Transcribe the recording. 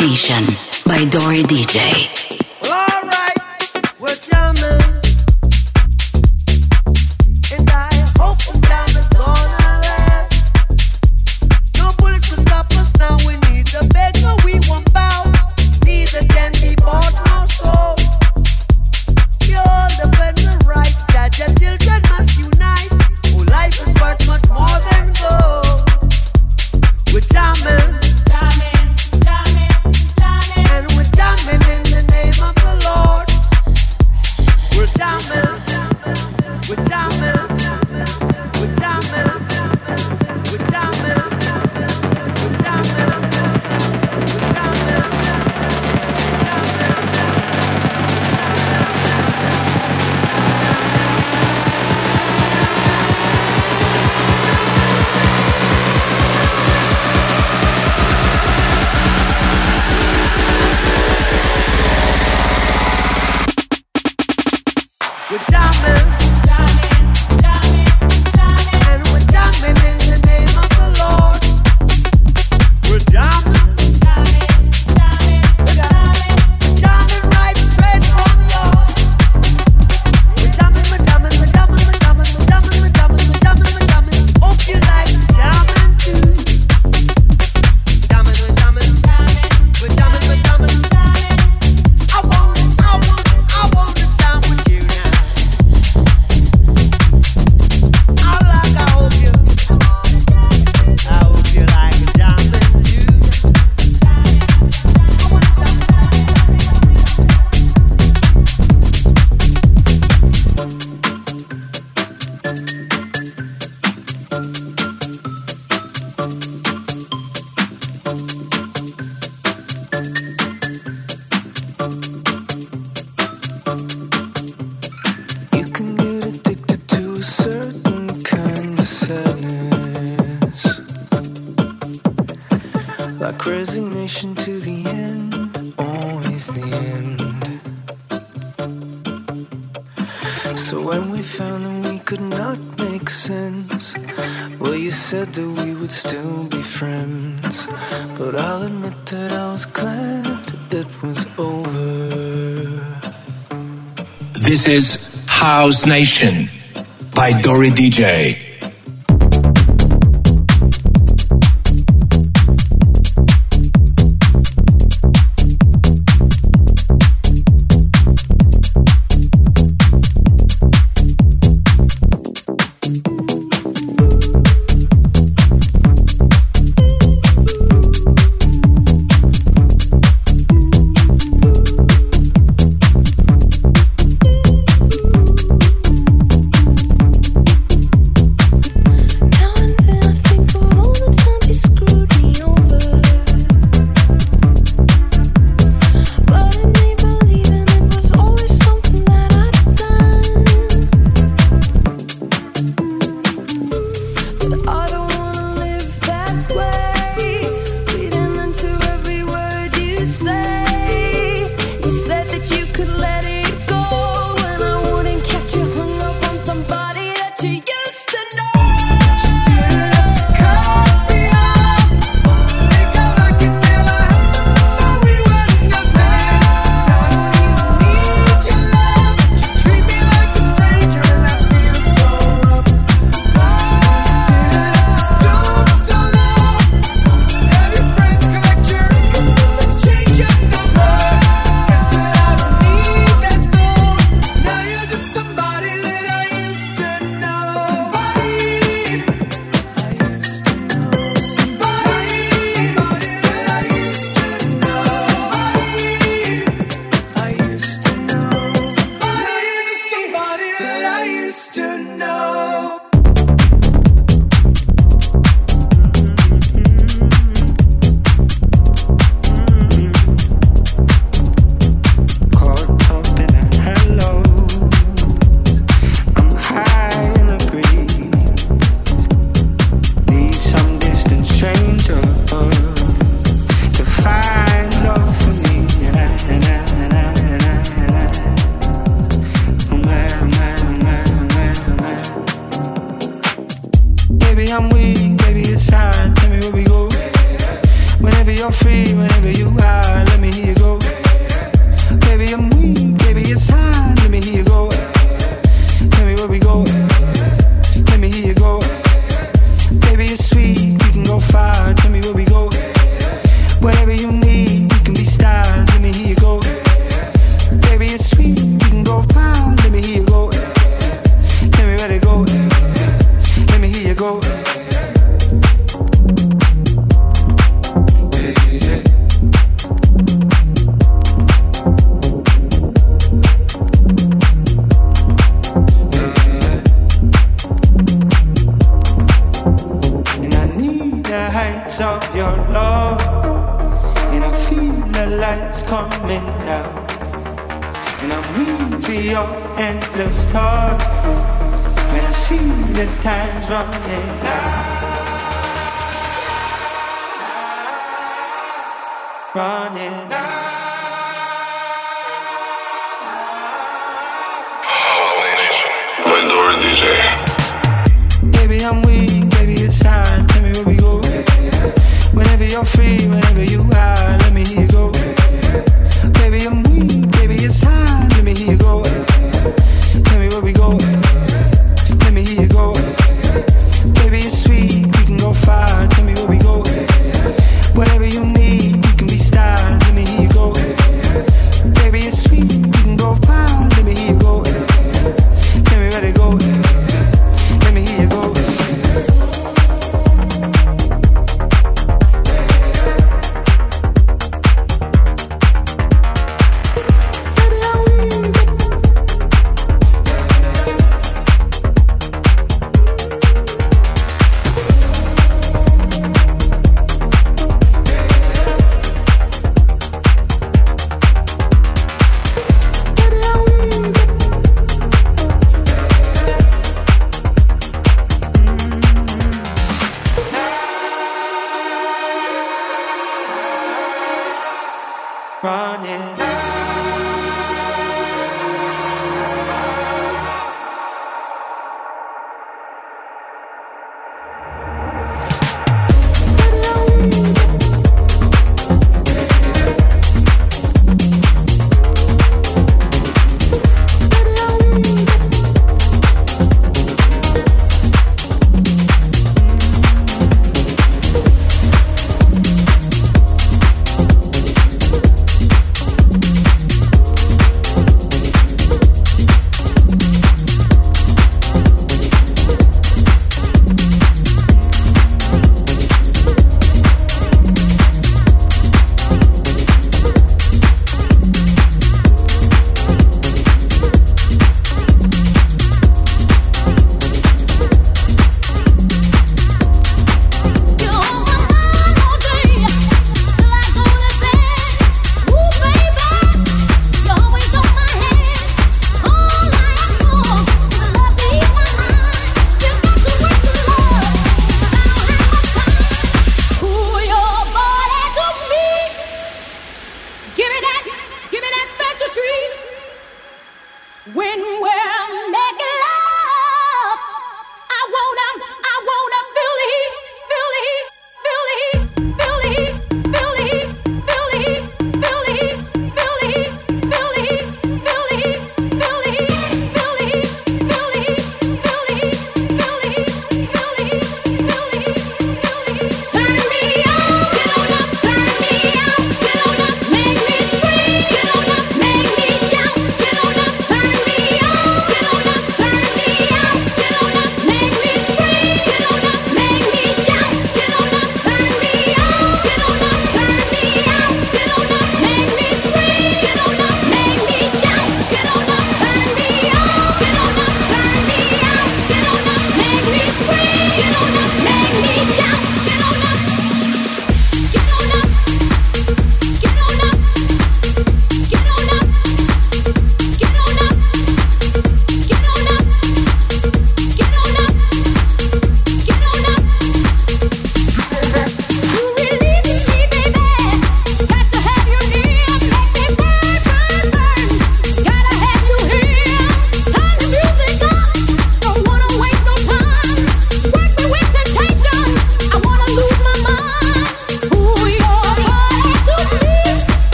Nation by Dori DJ. still be friends. But I'll admit that I was glad it was over. This is House Nation by Dori DJ. heights of your love. And I feel the lights coming down. And I'm weak for your endless talk. When I see the time's running out. Running out. Baby, I'm weak. free whenever you